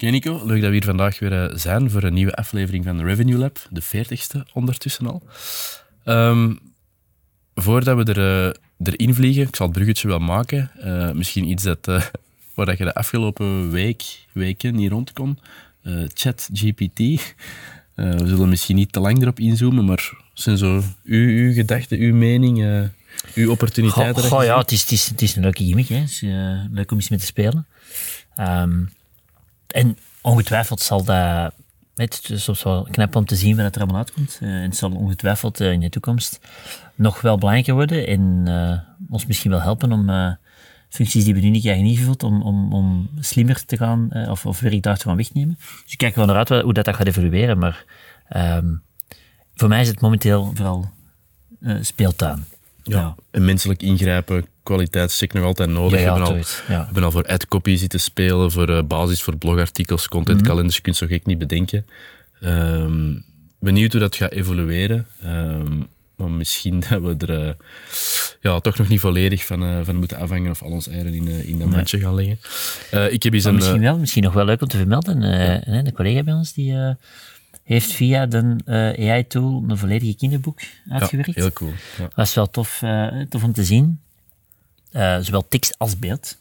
Oké Nico, leuk dat we hier vandaag weer eh, zijn voor een nieuwe aflevering van de Revenue Lab, de 40ste ondertussen al. Ehm, voordat we er, uh, erin vliegen, ik zal het bruggetje wel maken, uh, misschien iets dat, waar dat je de afgelopen week, weken niet rond kon. ChatGPT. we zullen misschien niet te lang erop inzoomen, maar zijn zo uw, uw gedachten, uw mening, uw opportuniteiten? Goh, ja, het is, het, is, het is een leuke gimmick. Hè. Het is uh, leuk om eens mee te spelen. Um, en ongetwijfeld zal dat... Het is soms wel knap om te zien wat er allemaal uitkomt. Uh, en het zal ongetwijfeld uh, in de toekomst nog wel belangrijker worden en ons misschien wel helpen om functies die we nu niet krijgen ingevuld, om, om, om slimmer te gaan, of, of werk daar te gaan wegnemen. Dus ik kijk wel naar uit hoe dat, dat gaat evolueren, maar um, voor mij is het momenteel vooral speeltuin. Ja. En menselijk ingrijpen, kwaliteitscheck nog altijd nodig. Ja, we, hebben al, ja. hebben al voor ad-copy zitten spelen, voor uh, basis voor blogartikels, contentkalenders, mm -hmm. je kunt zo gek niet bedenken. Um, benieuwd hoe dat gaat evolueren. Um, maar misschien dat we er uh, ja, toch nog niet volledig van, uh, van moeten afhangen of al ons eieren in, in dat mandje gaan leggen. ik heb eens een, misschien wel, misschien nog wel leuk om te vermelden. Ja. De collega bij ons die heeft via de AI-tool een volledige kinderboek uitgewerkt. Ja, heel cool. Ja. Dat was wel tof, tof om te zien. Uh, zowel tekst als beeld.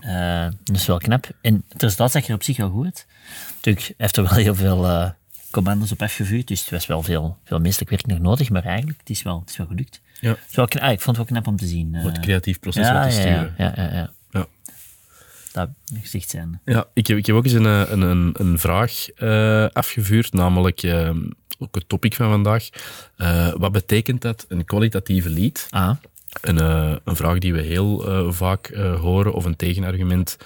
Ja. dat is wel knap. En het resultaat zag er op zich wel goed uit. Natuurlijk heeft er wel heel veel commando's op afgevuurd, dus het was wel veel, veel menselijk werk nog nodig, maar eigenlijk, het is wel, het is wel gelukt. Ja. Wel knap, ah, ik vond het wel knap om te zien. Wat creatief proces ja, wat te sturen. Ja, ja, ja. ja dat gezicht zijn. Ja, ik heb, ik heb ook eens een, een, een, een vraag uh, afgevuurd, namelijk uh, ook het topic van vandaag. Uh, wat betekent dat, een kwalitatieve lead? Ah. Een, een vraag die we heel vaak horen, of een tegenargument,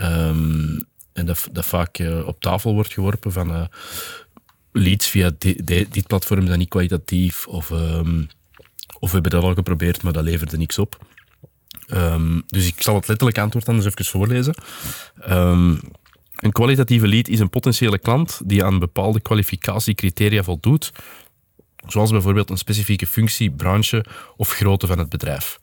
um, en dat, dat vaak op tafel wordt geworpen van leads via di, di, dit platform zijn niet kwalitatief, of, um, of we hebben dat al geprobeerd, maar dat leverde niks op. Um, dus ik zal het letterlijk antwoord dan eens even voorlezen. Een kwalitatieve lead is een potentiële klant die aan bepaalde kwalificatiecriteria voldoet, zoals bijvoorbeeld een specifieke functie, branche of grootte van het bedrijf.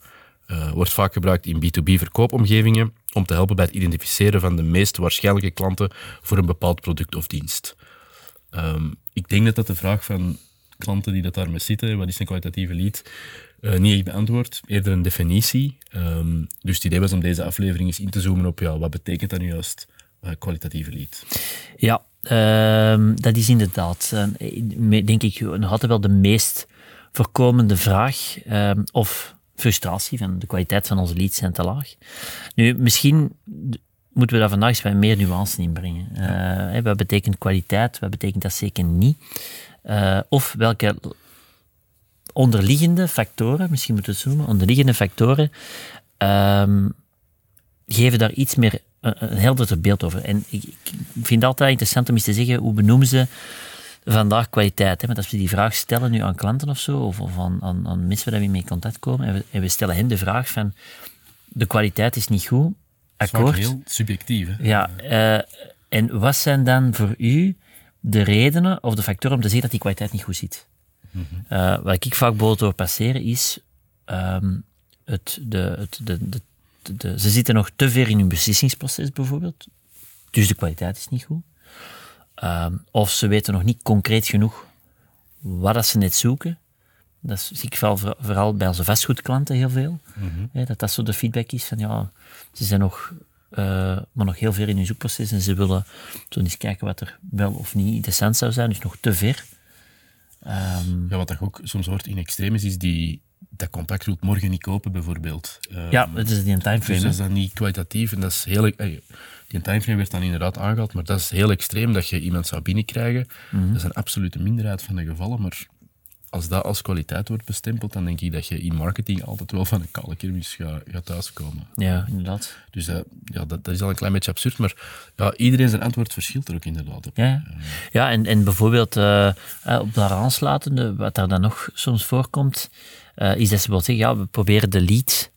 Uh, wordt vaak gebruikt in B2B verkoopomgevingen om te helpen bij het identificeren van de meest waarschijnlijke klanten voor een bepaald product of dienst. Um, ik denk dat dat de vraag van klanten die dat daarmee zitten, wat is een kwalitatieve lead, uh, niet echt beantwoord, eerder een definitie. Um, dus het idee was om deze aflevering eens in te zoomen op ja, wat betekent dat nu juist uh, kwalitatieve lead? Ja, dat is inderdaad, uh, denk ik, nog altijd wel de meest voorkomende vraag ehm, of frustratie van de kwaliteit van onze leads zijn te laag. Nu, misschien moeten we daar vandaag eens wat meer nuance in brengen. Ja. wat betekent kwaliteit, wat betekent dat zeker niet? of welke onderliggende factoren, misschien moeten we het noemen, onderliggende factoren, um, geven daar iets meer een, een helderder beeld over. En ik, vind het altijd interessant om eens te zeggen, hoe benoemen ze vandaag kwaliteit? Hè? Want als we die vraag stellen nu aan klanten of zo, of, of aan, aan, aan, mensen waar we mee in contact komen, en we, en we, stellen hen de vraag van, de kwaliteit is niet goed, akkoord. Dat is heel subjectief. Hè? Ja, uh, en wat zijn dan voor u de redenen of de factoren om te zeggen dat die kwaliteit niet goed zit? Mm -hmm. uh, wat ik vaak bijvoorbeeld door passeren is, um, het, de, het, de, de, de, ze zitten nog te ver in hun beslissingsproces bijvoorbeeld, dus de kwaliteit is niet goed. Um, of ze weten nog niet concreet genoeg wat dat ze net zoeken. Dat zie ik vooral, vooral bij onze vastgoedklanten heel veel. Mm -hmm. He, dat dat zo de feedback is van ja, ze zijn nog, uh, maar nog heel ver in hun zoekproces en ze willen zo eens kijken wat er wel of niet interessant zou zijn, dus nog te ver. Um, ja, wat dat ook soms hoort in extremis is die dat contact wilt morgen niet kopen, bijvoorbeeld. Ja, dat is die timeframe. Dus dat is dan niet kwalitatief en dat is heel... Die timeframe werd dan inderdaad aangehaald, maar dat is heel extreem dat je iemand zou binnenkrijgen. Mm -hmm. Dat is een absolute minderheid van de gevallen, maar als dat als kwaliteit wordt bestempeld, dan denk ik dat je in marketing altijd wel van een kale kermis gaat, gaat thuiskomen. Ja, inderdaad. Dus dat, ja, dat, dat is al een klein beetje absurd, maar ja, iedereen zijn antwoord verschilt er ook inderdaad op. Ja, ja. ja en, en bijvoorbeeld uh, op daar aanslatende, wat daar dan nog soms voorkomt, uh, is dat ze bijvoorbeeld zeggen, ja, we proberen de lead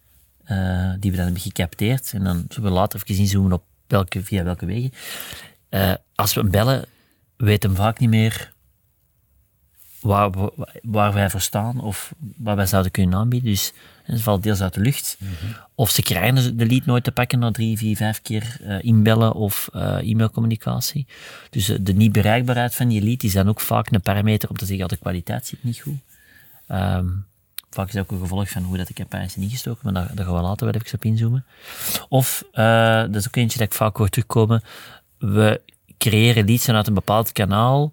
uh, die we dan hebben gecapteerd, en dan zullen we later even inzoomen op welke, via welke wegen. als we hem bellen, weet hem vaak niet meer waar, waar wij voor staan of wat wij zouden kunnen aanbieden. Dus het valt deels uit de lucht. Mhm. Of ze krijgen de lead nooit te pakken na drie, vier, vijf keer uh, inbellen of uh, e-mailcommunicatie. Dus uh, de niet bereikbaarheid van die lead is dan ook vaak een parameter om te zeggen, dat de kwaliteit zit niet goed. Um, vaak is dat ook een gevolg van hoe dat de campagne is ingestoken, maar daar, daar gaan we later wel even op inzoomen. Of, dat is ook eentje dat ik vaak hoor terugkomen, we creëren leads vanuit een bepaald kanaal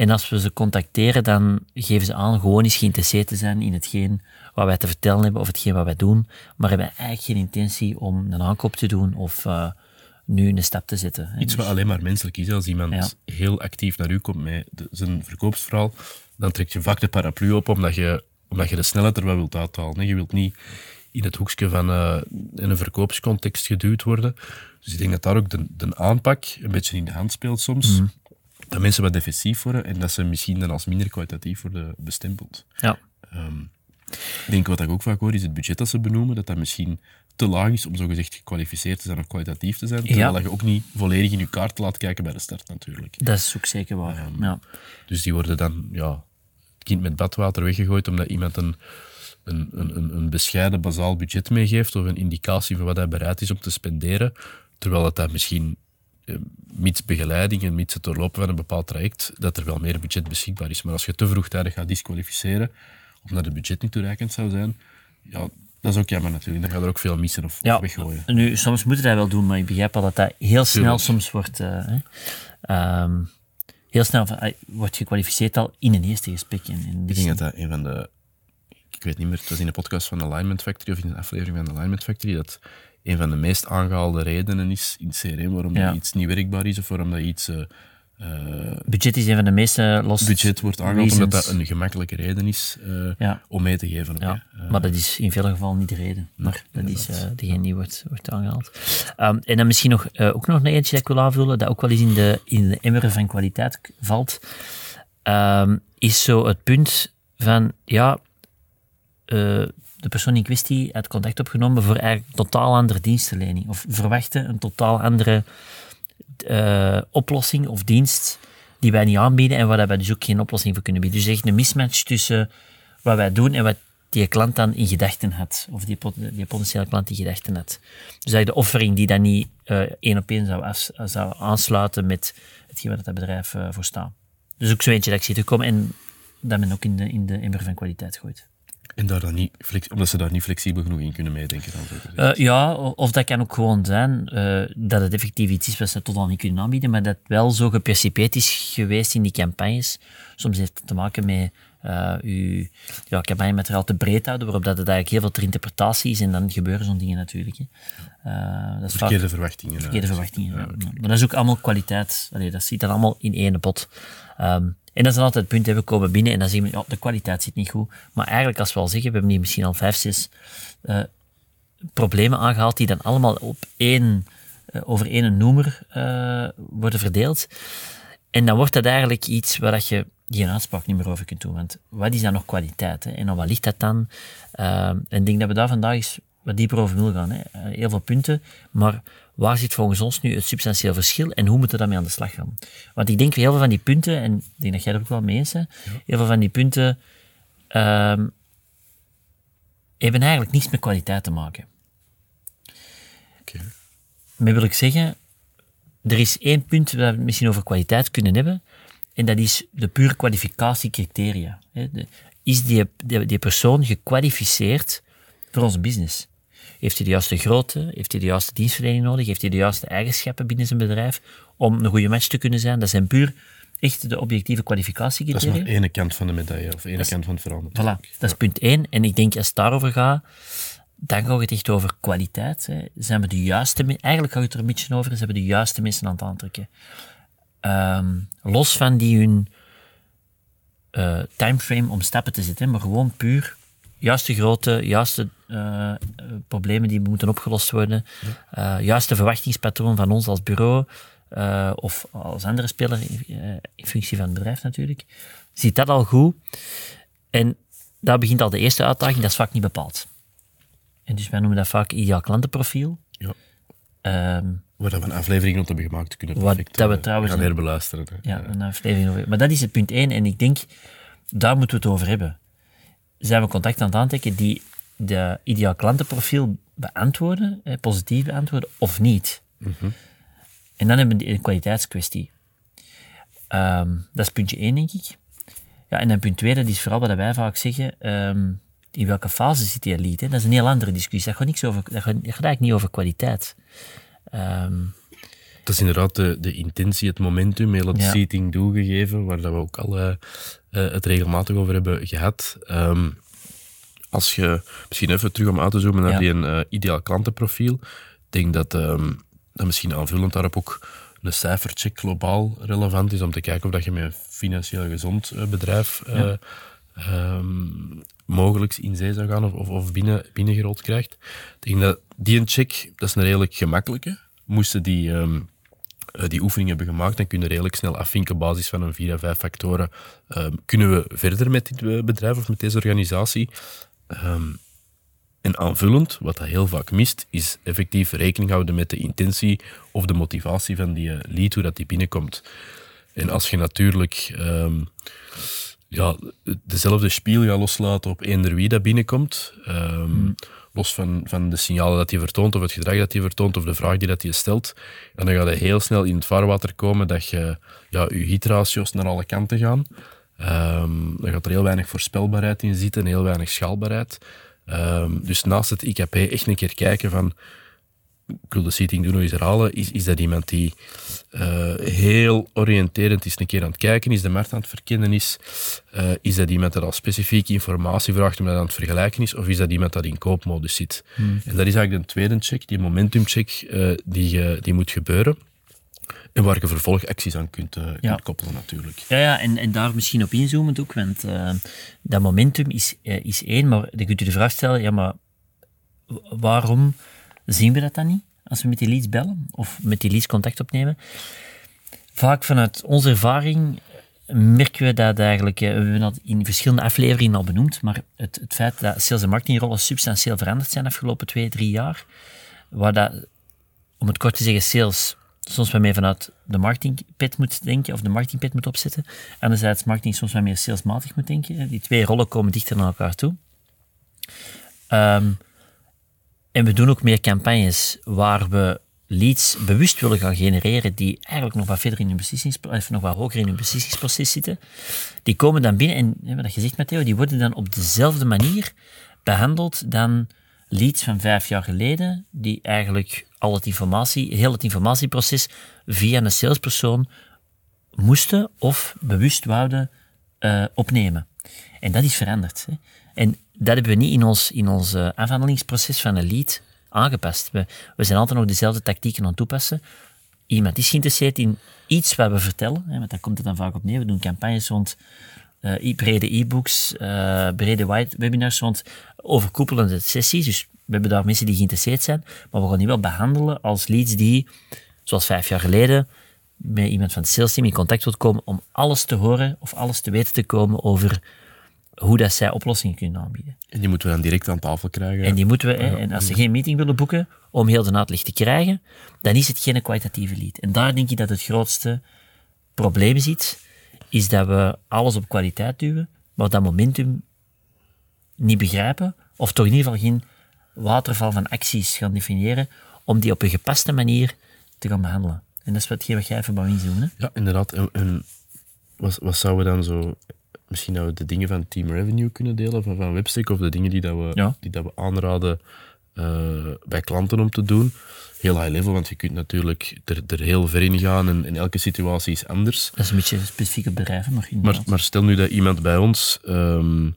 en als we ze contacteren, dan geven ze aan gewoon eens geïnteresseerd te zijn in hetgeen wat wij te vertellen hebben of hetgeen wat wij doen, maar hebben eigenlijk geen intentie om een aankoop te doen of uh, nu een stap te zetten. Iets wat alleen maar menselijk is. Als iemand heel actief naar u komt met de, zijn verkoopsverhaal, dan trek je vaak de paraplu op omdat je, omdat je de snelheid er wel wilt uithalen. Je wilt niet in het hoekje van uh, in een verkoopscontext geduwd worden. Dus ik denk dat daar ook de, de aanpak een beetje in de hand speelt soms. Mhm dat mensen wat defensief worden en dat ze misschien dan als minder kwalitatief worden bestempeld. Ja. Um, ik denk wat ik ook vaak hoor, is het budget dat ze benoemen, dat dat misschien te laag is om zogezegd gekwalificeerd te zijn of kwalitatief te zijn, terwijl ja. je ook niet volledig in je kaart laat kijken bij de start natuurlijk. Dat is ook zeker waar, um, ja. Dus die worden dan, ja, het kind met badwater weggegooid omdat iemand een, een, een, een bescheiden bazaal budget meegeeft of een indicatie van wat hij bereid is om te spenderen, terwijl dat, dat misschien mits begeleiding en mits het doorlopen van een bepaald traject, dat er wel meer budget beschikbaar is. Maar als je te vroegtijdig gaat disqualificeren, of dat het budget niet toereikend zou zijn, ja, dat is ook jammer natuurlijk. Dan gaat er ook veel missen of ja, weggooien. Nu, soms moet je dat wel doen, maar ik begrijp al dat dat heel snel soms wordt... Uh, um, heel snel uh, wordt gekwalificeerd al in een eerste gesprek. In, in ik denk dat dat een van de... Ik weet niet meer, het was in een podcast van Alignment Factory of in een aflevering van Alignment Factory, dat een van de meest aangehaalde redenen is in CRM waarom ja. iets niet werkbaar is of waarom dat iets... Uh, budget is een van de meeste los. Budget wordt aangehaald omdat dat een gemakkelijke reden is uh, ja. om mee te geven. Ja, maar dat is in veel gevallen niet de reden. Maar dat is degene die wordt, wordt aangehaald. Um, en dan misschien nog, ook nog een eentje dat ik wil aanvullen, dat ook wel eens in de, in de emmer van kwaliteit valt, um, is zo het punt van, ja, de persoon in kwestie het contact opgenomen voor eigenlijk totaal andere dienstverlening. Of verwachten een totaal andere uh, oplossing of dienst die wij niet aanbieden en waar wij dus ook geen oplossing voor kunnen bieden. Dus echt een mismatch tussen wat wij doen en wat die klant dan in gedachten had. Of die, die potentiële klant in gedachten had. Dus eigenlijk de offering die dan niet uh, één op één zou, aansluiten met hetgeen wat dat bedrijf voor staat. Dus ook zo eentje dat ik zie te komen en dat men ook in de, in de emmer van kwaliteit gooit. En daar dan niet omdat ze daar niet flexibel genoeg in kunnen meedenken? Uh, ja, of dat kan ook gewoon zijn uh, dat het effectief iets is wat ze totaal niet kunnen aanbieden, maar dat wel zo gepercipeerd is geweest in die campagnes. Soms heeft het te maken met uh, uw ja, campagnemateriaal te breed houden, waarop dat het eigenlijk heel veel ter interpretatie is en dan gebeuren zo'n dingen natuurlijk. Hè. dat is verkeerde verwachtingen. Verkeerde verwachtingen, ja, Maar dat is ook allemaal kwaliteit. Allee, dat zit dan allemaal in één pot. Um, en dat is dan altijd het punt, we komen binnen en dan zien we, ja, de kwaliteit zit niet goed. Maar eigenlijk, als we al zeggen, we hebben hier misschien al vijf, zes uh, problemen aangehaald die dan allemaal op één, uh, over één noemer uh, worden verdeeld. En dan wordt dat eigenlijk iets waar dat je geen uitspraak niet meer over kunt doen. Want wat is dan nog kwaliteit? Hè? En dan wat ligt dat dan? en ik denk dat we daar vandaag eens wat dieper over willen gaan. Hè? heel veel punten, maar waar zit volgens ons nu het substantieel verschil en hoe moeten we daarmee aan de slag gaan? Want ik denk heel veel van die punten, en ik denk dat jij er ook wel mee eens bent, heel veel van die punten um, hebben eigenlijk niets met kwaliteit te maken. Okay. Maar wil ik zeggen, er is één punt waar we misschien over kwaliteit kunnen hebben, en dat is de pure kwalificatiecriteria. Is die, die, die persoon gekwalificeerd voor onze business? Heeft hij de juiste grootte? Heeft hij de juiste dienstverlening nodig? Heeft hij de juiste eigenschappen binnen zijn bedrijf om een goede match te kunnen zijn? Dat zijn puur echt de objectieve kwalificatiecriteria. Dat is maar ene kant van de medaille, of ene kant van het verhaal. Voilà, dat is punt één. En ik denk, als het daarover gaat, dan gaat het echt over kwaliteit. Hè. Zijn we de juiste... Eigenlijk gaat het er een beetje over, zijn we de juiste mensen aan het aantrekken. Um, los van die hun eh, timeframe om stappen te zetten, maar gewoon puur juiste grootte, juiste eh, problemen die moeten opgelost worden, eh, juiste verwachtingspatroon van ons als bureau eh, of als andere speler in, in functie van het bedrijf natuurlijk. Ziet dat al goed? En daar begint al de eerste uitdaging, dat is vaak niet bepaald. En dus wij noemen dat vaak ideaal klantenprofiel. Ja. Ehm, Waar we een aflevering rond hebben gemaakt, kunnen perfect dat we trouwens gaan herbeluisteren. Ja, een aflevering over. Maar dat is het punt één. En ik denk, daar moeten we het over hebben. Zijn we contact aan het aantrekken die de ideaal klantenprofiel beantwoorden, eh, positief beantwoorden, of niet? En dan hebben we een kwaliteitskwestie. Ehm, dat is puntje één, denk ik. Ja, en dan punt twee, dat is vooral wat wij vaak zeggen, ehm, in welke fase zit die? Hè? Dat is een heel andere discussie. Dat gaat, niks over, dat gaat, dat gaat eigenlijk niet over kwaliteit. Ehm, Dat is inderdaad de, de intentie, het momentum, heel het Ja. seating do gegeven, waar dat we ook al eh, eh, het regelmatig over hebben gehad. Als je, misschien even terug om uit te zoomen naar Ja. die een eh, ideaal klantenprofiel. Ik denk dat, ehm, dat misschien aanvullend daarop ook een cijfercheck globaal relevant is om te kijken of dat je met een financieel gezond eh, bedrijf eh, ehm, mogelijk in zee zou gaan of, of, of binnen, binnengerold krijgt. Ik denk dat die een check, dat is een redelijk gemakkelijke. Moesten die, ehm, eh, die oefening hebben gemaakt, dan kunnen we redelijk snel afvinken op basis van een vier à vijf factoren. kunnen we verder met dit bedrijf of met deze organisatie? Ehm, en aanvullend, wat dat heel vaak mist, is effectief rekening houden met de intentie of de motivatie van die eh, lead, hoe dat die binnenkomt. En als je natuurlijk ehm, ja, dezelfde spiel gaat loslaten op eender wie dat binnenkomt, ehm, los van, van de signalen dat hij vertoont, of het gedrag dat hij vertoont, of de vraag die dat hij stelt, en dan gaat hij heel snel in het vaarwater komen dat je ja, je hitratio's naar alle kanten gaan. Ehm, dan gaat er heel weinig voorspelbaarheid in zitten, heel weinig schaalbaarheid. Ehm, dus naast het IKP echt een keer kijken van ik wil de seating doen nog eens herhalen, is, is dat iemand die eh, heel oriënterend is een keer aan het kijken, is de markt aan het verkennen is, Eh, is dat iemand dat al specifieke informatie vraagt omdat hij aan het vergelijken is, of is dat iemand dat in koopmodus zit. En dat is eigenlijk de tweede check, die momentumcheck, eh, die, die moet gebeuren. En waar je vervolgacties aan kunt, eh, Ja. kunt koppelen natuurlijk. Ja, ja en, en daar misschien op inzoomend ook, want eh, dat momentum is, eh, is één, maar dan kunt u de vraag stellen, ja, maar waarom zien we dat dan niet als we met die leads bellen of met die leads contact opnemen? Vaak vanuit onze ervaring merken we dat eigenlijk, we hebben dat in verschillende afleveringen al benoemd, maar het, het feit dat sales- en marketingrollen substantieel veranderd zijn de afgelopen twee, drie jaar, waar dat, om het kort te zeggen, sales soms meer vanuit de marketingpet moet denken, of de marketingpet moet opzetten. Anderzijds marketing soms wat meer salesmatig moet denken. Die twee rollen komen dichter naar elkaar toe. Ehm, en we doen ook meer campagnes waar we leads bewust willen gaan genereren die eigenlijk nog wat verder in hun beslissingsproces, of nog wat hoger in hun beslissingsproces zitten. Die komen dan binnen en, hebben dat gezegd Matteo, die worden dan op dezelfde manier behandeld dan leads van vijf jaar geleden, die eigenlijk al het informatie, heel het informatieproces via een salespersoon moesten of bewust wouden eh, opnemen. En dat is veranderd. Hè. En dat hebben we niet in ons, in ons eh, afhandelingsproces van een lead aangepast. We, we zijn altijd nog dezelfde tactieken aan het toepassen. Iemand is geïnteresseerd in iets wat we vertellen, hè, want daar komt het dan vaak op neer. We doen campagnes rond eh, brede e-books, eh, brede white webinars rond overkoepelende sessies. Dus we hebben daar mensen die geïnteresseerd zijn, maar we gaan die wel behandelen als leads die, zoals vijf jaar geleden, met iemand van het salesteam in contact wilt komen om alles te horen of alles te weten te komen over hoe dat zij oplossingen kunnen aanbieden. En die moeten we dan direct aan tafel krijgen. En die moeten we, hè, en als ze geen meeting willen boeken om heel de uitleg te krijgen, dan is het geen kwalitatieve lead. En daar denk ik dat het grootste probleem zit, is dat we alles op kwaliteit duwen, maar dat momentum niet begrijpen, of toch in ieder geval geen waterval van acties gaan definiëren, om die op een gepaste manier te gaan behandelen. En dat is wat wat jij even wou inzoomen. Hè? Ja, inderdaad. En, en wat, wat zouden we dan zo... Misschien dat we de dingen van Team Revenue kunnen delen, van, van Webstick, of de dingen die, dat we, Ja. die dat we aanraden eh, bij klanten om te doen. Heel high level, want je kunt natuurlijk er, er heel ver in gaan en, en elke situatie is anders. Dat is een beetje specifiek op bedrijven, maar Maar, maar stel nu dat iemand bij ons ehm,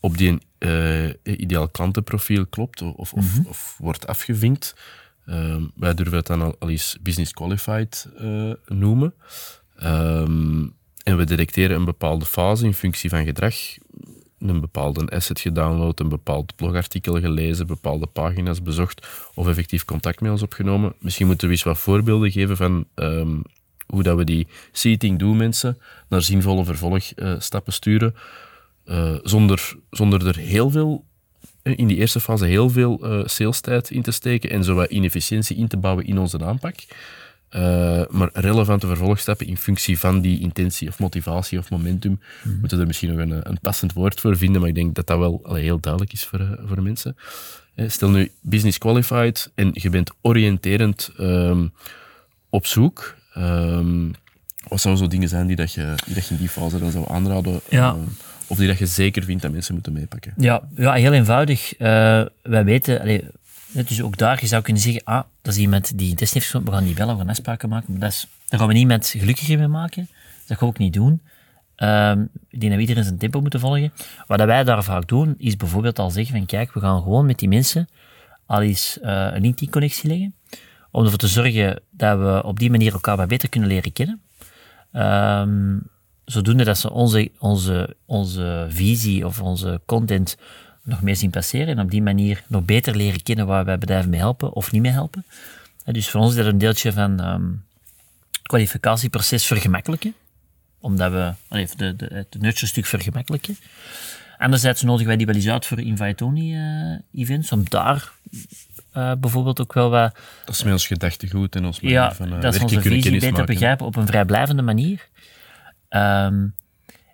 op die eh, ideaal klantenprofiel klopt of, of, Mhm. of wordt afgevinkt. Ehm, wij durven het dan al, al eens business qualified eh, noemen. Ehm, en we detecteren een bepaalde fase in functie van gedrag, een bepaalde asset gedownload, een bepaald blogartikel gelezen, bepaalde pagina's bezocht of effectief contact met ons opgenomen. Misschien moeten we eens wat voorbeelden geven van ehm, hoe dat we die seating doen mensen naar zinvolle vervolgstappen sturen, uh, zonder, zonder er heel veel eh, in die eerste fase heel veel uh, salestijd in te steken en zo wat inefficiëntie in te bouwen in onze aanpak. Uh, maar relevante vervolgstappen in functie van die intentie of motivatie of momentum. Mm Moeten we er misschien nog een, een, passend woord voor vinden, maar ik denk dat dat wel allee, heel duidelijk is voor, uh, voor mensen. Stel nu business qualified en je bent oriënterend um, op zoek. Um, wat zouden zo dingen zijn die, dat je, die dat je in die fase dan zou aanraden? Ja. Um, of die dat je zeker vindt dat mensen moeten meepakken? Ja, ja heel eenvoudig. Uh, wij weten, allee, dus ook daar, je zou kunnen zeggen, ah, dat is iemand die een gesloten, we gaan die bellen, we gaan afspraken maken. Maar dat is, daar gaan we niet met gelukkiger mee maken. Dat gaan we ook niet doen. Um, ik denk iedereen zijn tempo moeten volgen. Wat wij daar vaak doen, is bijvoorbeeld al zeggen van, kijk, we gaan gewoon met die mensen al eens uh, een LinkedIn-connectie leggen, om ervoor te zorgen dat we op die manier elkaar beter kunnen leren kennen. Um, zodoende dat ze onze, onze, onze visie of onze content nog meer zien passeren en op die manier nog beter leren kennen waar wij bedrijven mee helpen of niet mee helpen. Dus voor ons is dat een deeltje van um, kwalificatieproces vergemakkelijken, omdat we de, de, het nurture-stuk vergemakkelijken. Anderzijds nodigen wij die wel eens uit voor invite-only-events, om daar uh, bijvoorbeeld ook wel wat... Dat is met ons gedachtegoed en ons manier ja, van uh, dat is onze visie beter begrijpen op een vrijblijvende manier. Um,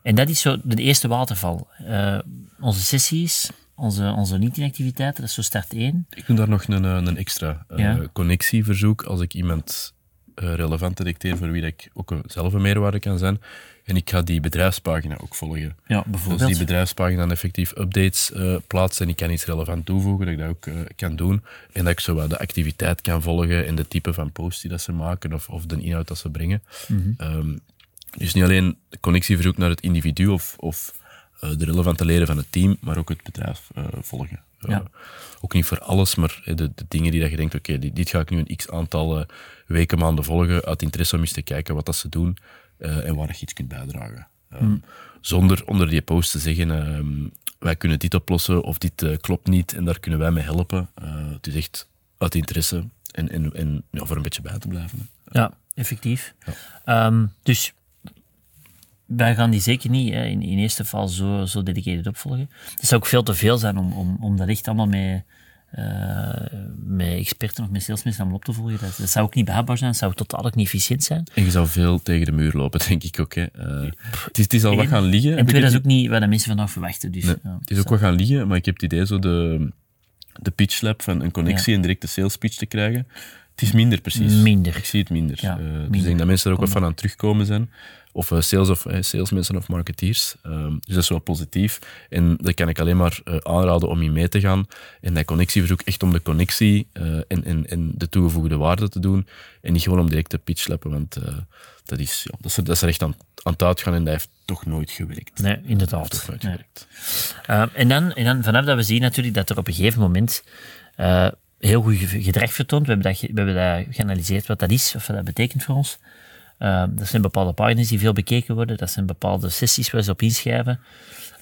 en dat is zo de eerste waterval. Uh, onze sessies, onze, onze LinkedIn-activiteiten, dat is zo start 1. Ik doe daar nog een, een extra uh, ja. connectieverzoek als ik iemand uh, relevant detecteer voor wie dat ik ook zelf een meerwaarde kan zijn. En ik ga die bedrijfspagina ook volgen. Ja, bijvoorbeeld. Dus die bedrijfspagina effectief updates uh, plaatsen en ik kan iets relevant toevoegen, dat ik dat ook uh, kan doen. En dat ik zo wat de activiteit kan volgen en de type van post die dat ze maken of, of de inhoud dat ze brengen. Mm -hmm. um, dus niet alleen de connectieverzoek naar het individu of, of uh, de relevante leden van het team, maar ook het bedrijf uh, volgen. Uh, ja. Ook niet voor alles, maar de, de dingen die dat je denkt, oké, okay, dit, dit, ga ik nu een x aantal weken, maanden volgen, uit interesse om eens te kijken wat dat ze doen en waar je iets kunt bijdragen. Mm. Zonder onder die post te zeggen, um, wij kunnen dit oplossen of dit klopt niet en daar kunnen wij mee helpen. het is echt uit interesse en, en, en ja, voor een beetje bij te blijven. Ja, effectief. Ja. Um, dus wij gaan die zeker niet hè, in, in eerste geval zo, zo dedicated opvolgen. Het zou ook veel te veel zijn om, om, om dat echt allemaal met, uh, met experten of met salesmensen allemaal op te volgen. Dat, dat, zou ook niet behapbaar zijn, dat zou totaal ook niet efficiënt zijn. En je zou veel tegen de muur lopen, denk ik ook. Hè. Uh, het, is, het is al en, wat gaan liggen. En twee, dat is ook niet wat de mensen vandaag verwachten. Dus, nee, het is ook wat gaan liggen, maar ik heb het idee zo de, de pitch lab van een connectie ja. en direct de sales pitch te krijgen. Het is minder precies. Minder. Ik zie het minder. Ja, minder. Dus ik denk dat mensen er ook wat van aan het terugkomen zijn. Of uh, sales of uh, salesmensen of marketeers. Um, dus dat is wel positief. En dat kan ik alleen maar uh, aanraden om in mee te gaan. En dat connectieverzoek echt om de connectie en, en, en de toegevoegde waarde te doen. En niet gewoon om direct te pitchlappen, want dat, is, ja, dat, is, dat is er echt aan, aan het uitgaan en dat heeft toch nooit gewerkt. Nee, inderdaad. Toch nooit nee. gewerkt. en, dan, en dan vanaf dat we zien natuurlijk dat er op een gegeven moment heel goed gedrag vertoont. We hebben, dat, we hebben dat geanalyseerd wat dat is, of wat dat betekent voor ons. Uh, dat zijn bepaalde pagina's die veel bekeken worden. Dat zijn bepaalde sessies waar ze op inschrijven.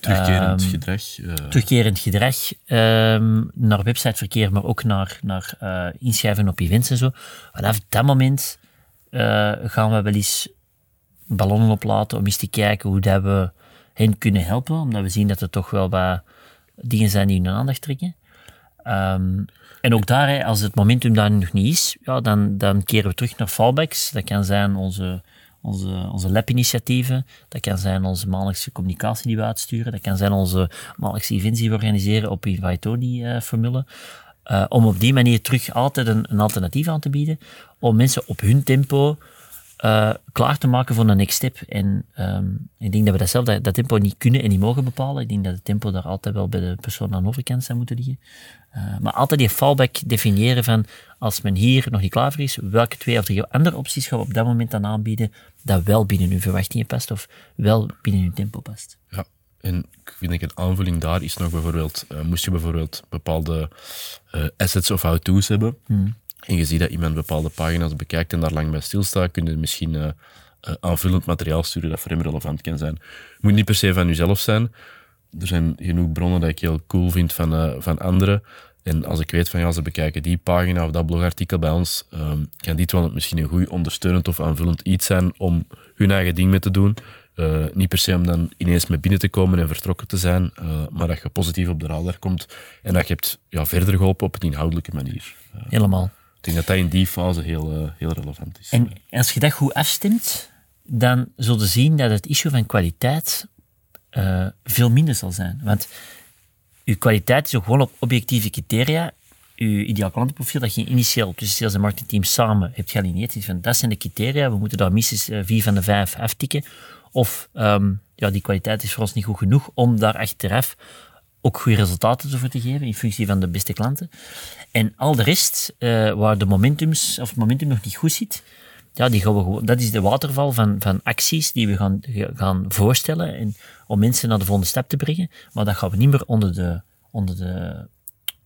Terugkerend um, gedrag. Uh... Terugkerend gedrag. Um, naar websiteverkeer, maar ook naar, naar uh, inschrijven op events en zo. Vanaf dat moment uh, gaan we wel eens ballonnen oplaten om eens te kijken hoe dat we hen kunnen helpen. Omdat we zien dat er toch wel wat dingen zijn die hun aandacht trekken. Um, en ook daar, als het momentum daar nog niet is, ja, dan, dan keren we terug naar fallbacks. Dat kan zijn onze, onze, onze lab-initiatieven, dat kan zijn onze maandelijkse communicatie die we uitsturen, dat kan zijn onze maandelijkse events die we organiseren op Invitoni-formule. Uh, om op die manier terug altijd een, een, alternatief aan te bieden, om mensen op hun tempo uh, klaar te maken voor de next step. En um, ik denk dat we dat zelf, dat, dat, tempo niet kunnen en niet mogen bepalen. Ik denk dat het tempo daar altijd wel bij de persoon aan de overkant zou moeten liggen. Uh, maar altijd die fallback definiëren van, als men hier nog niet klaar voor is, welke twee of drie andere opties gaan we op dat moment dan aanbieden, dat wel binnen uw verwachtingen past of wel binnen uw tempo past. Ja, en ik vind ik een aanvulling daar is nog bijvoorbeeld, uh, moest je bijvoorbeeld bepaalde assets of how-to's hebben, hmm en je ziet dat iemand bepaalde pagina's bekijkt en daar lang bij stilstaat, kun je misschien uh, eh, aanvullend materiaal sturen dat voor hem relevant kan zijn. Het moet niet per se van jezelf zijn. Er zijn genoeg bronnen dat ik heel cool vind van, eh, van anderen. En als ik weet van ja, ze bekijken die pagina of dat blogartikel bij ons, um, kan dit wel misschien een goed ondersteunend of aanvullend iets zijn om hun eigen ding mee te doen. Niet per se om dan ineens mee binnen te komen en vertrokken te zijn, maar dat je positief op de radar komt en dat je hebt ja, verder geholpen op een inhoudelijke manier. Helemaal. Denk dat dat in die fase heel, heel relevant is. En als je dat goed afstemt, dan zul je zien dat het issue van kwaliteit veel minder zal zijn. Want je kwaliteit is ook gewoon op objectieve criteria. Je ideaal klantenprofiel dat je initieel tussen sales en marketingteam samen hebt gealineerd. Van, dat zijn de criteria, we moeten daar minstens vier van de vijf aftikken. Of um, ja, die kwaliteit is voor ons niet goed genoeg om daar achteraf ook goede resultaten voor te geven in functie van de beste klanten. En al de rest, uh, waar de momentums, of het momentum nog niet goed zit, ja, die gaan we gewoon, dat is de waterval van, van acties die we gaan, gaan voorstellen en, om mensen naar de volgende stap te brengen. Maar dat gaan we niet meer onder de, onder de,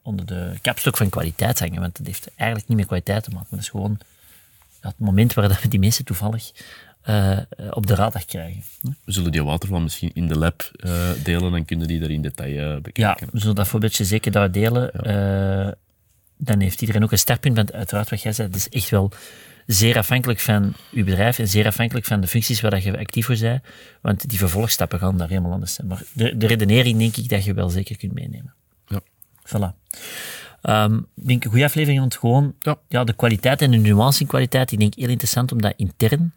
onder de kapstok van kwaliteit hangen, want dat heeft eigenlijk niet meer kwaliteit te maken. Dat is gewoon het moment waar we die mensen toevallig uh, op de radar krijgen. We zullen die waterval misschien in de lab uh, delen, dan kunnen die er in detail uh, bekijken. Ja, we zullen dat voorbeeldje zeker daar delen. Ja. dan heeft iedereen ook een startpunt, want uiteraard wat jij zei, het is echt wel zeer afhankelijk van uw bedrijf en zeer afhankelijk van de functies waar je actief voor bent, want die vervolgstappen gaan daar helemaal anders zijn. Maar de, de redenering denk ik dat je wel zeker kunt meenemen. Ja. Voilà. Um, ik denk een goede aflevering, want gewoon ja. ja. de kwaliteit en de nuance in kwaliteit, ik denk heel interessant om dat intern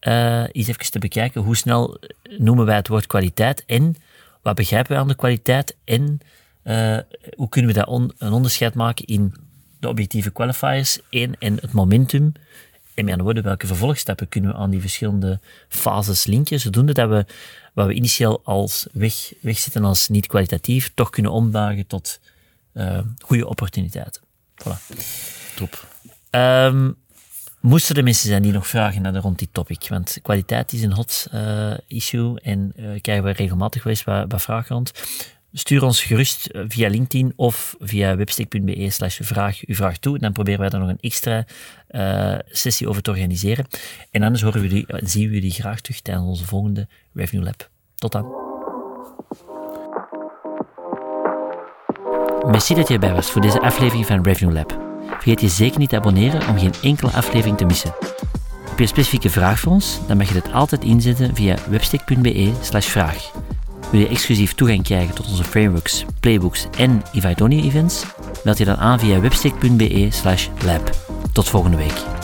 uh, eens even te bekijken. Hoe snel noemen wij het woord kwaliteit en wat begrijpen wij aan de kwaliteit en uh, hoe kunnen we on, een onderscheid maken in de objectieve qualifiers één, en het momentum. En met andere woorden, welke vervolgstappen kunnen we aan die verschillende fases linken, zodoende dat we wat we initieel als weg, wegzitten als niet kwalitatief, toch kunnen ombuigen tot uh, goede opportuniteiten. Voilà. Top. Um, moesten er mensen zijn die nog vragen naar rond die topic? Want kwaliteit is een hot uh, issue en uh, krijgen we regelmatig wat, wat vragen rond. Stuur ons gerust via LinkedIn of via webstick.be slash vraag uw vraag toe. Dan proberen wij daar nog een extra sessie over te organiseren. En anders horen we zien we jullie graag terug tijdens onze volgende Revenue Lab. Tot dan. Merci dat je erbij was voor deze aflevering van Revenue Lab. Vergeet je zeker niet te abonneren om geen enkele aflevering te missen. Heb je een specifieke vraag voor ons? Dan mag je dit altijd inzetten via webstick.be vraag. Wil je exclusief toegang krijgen tot onze frameworks, playbooks en Ivaidonia events? Meld je dan aan via webstick.be lab. Tot volgende week.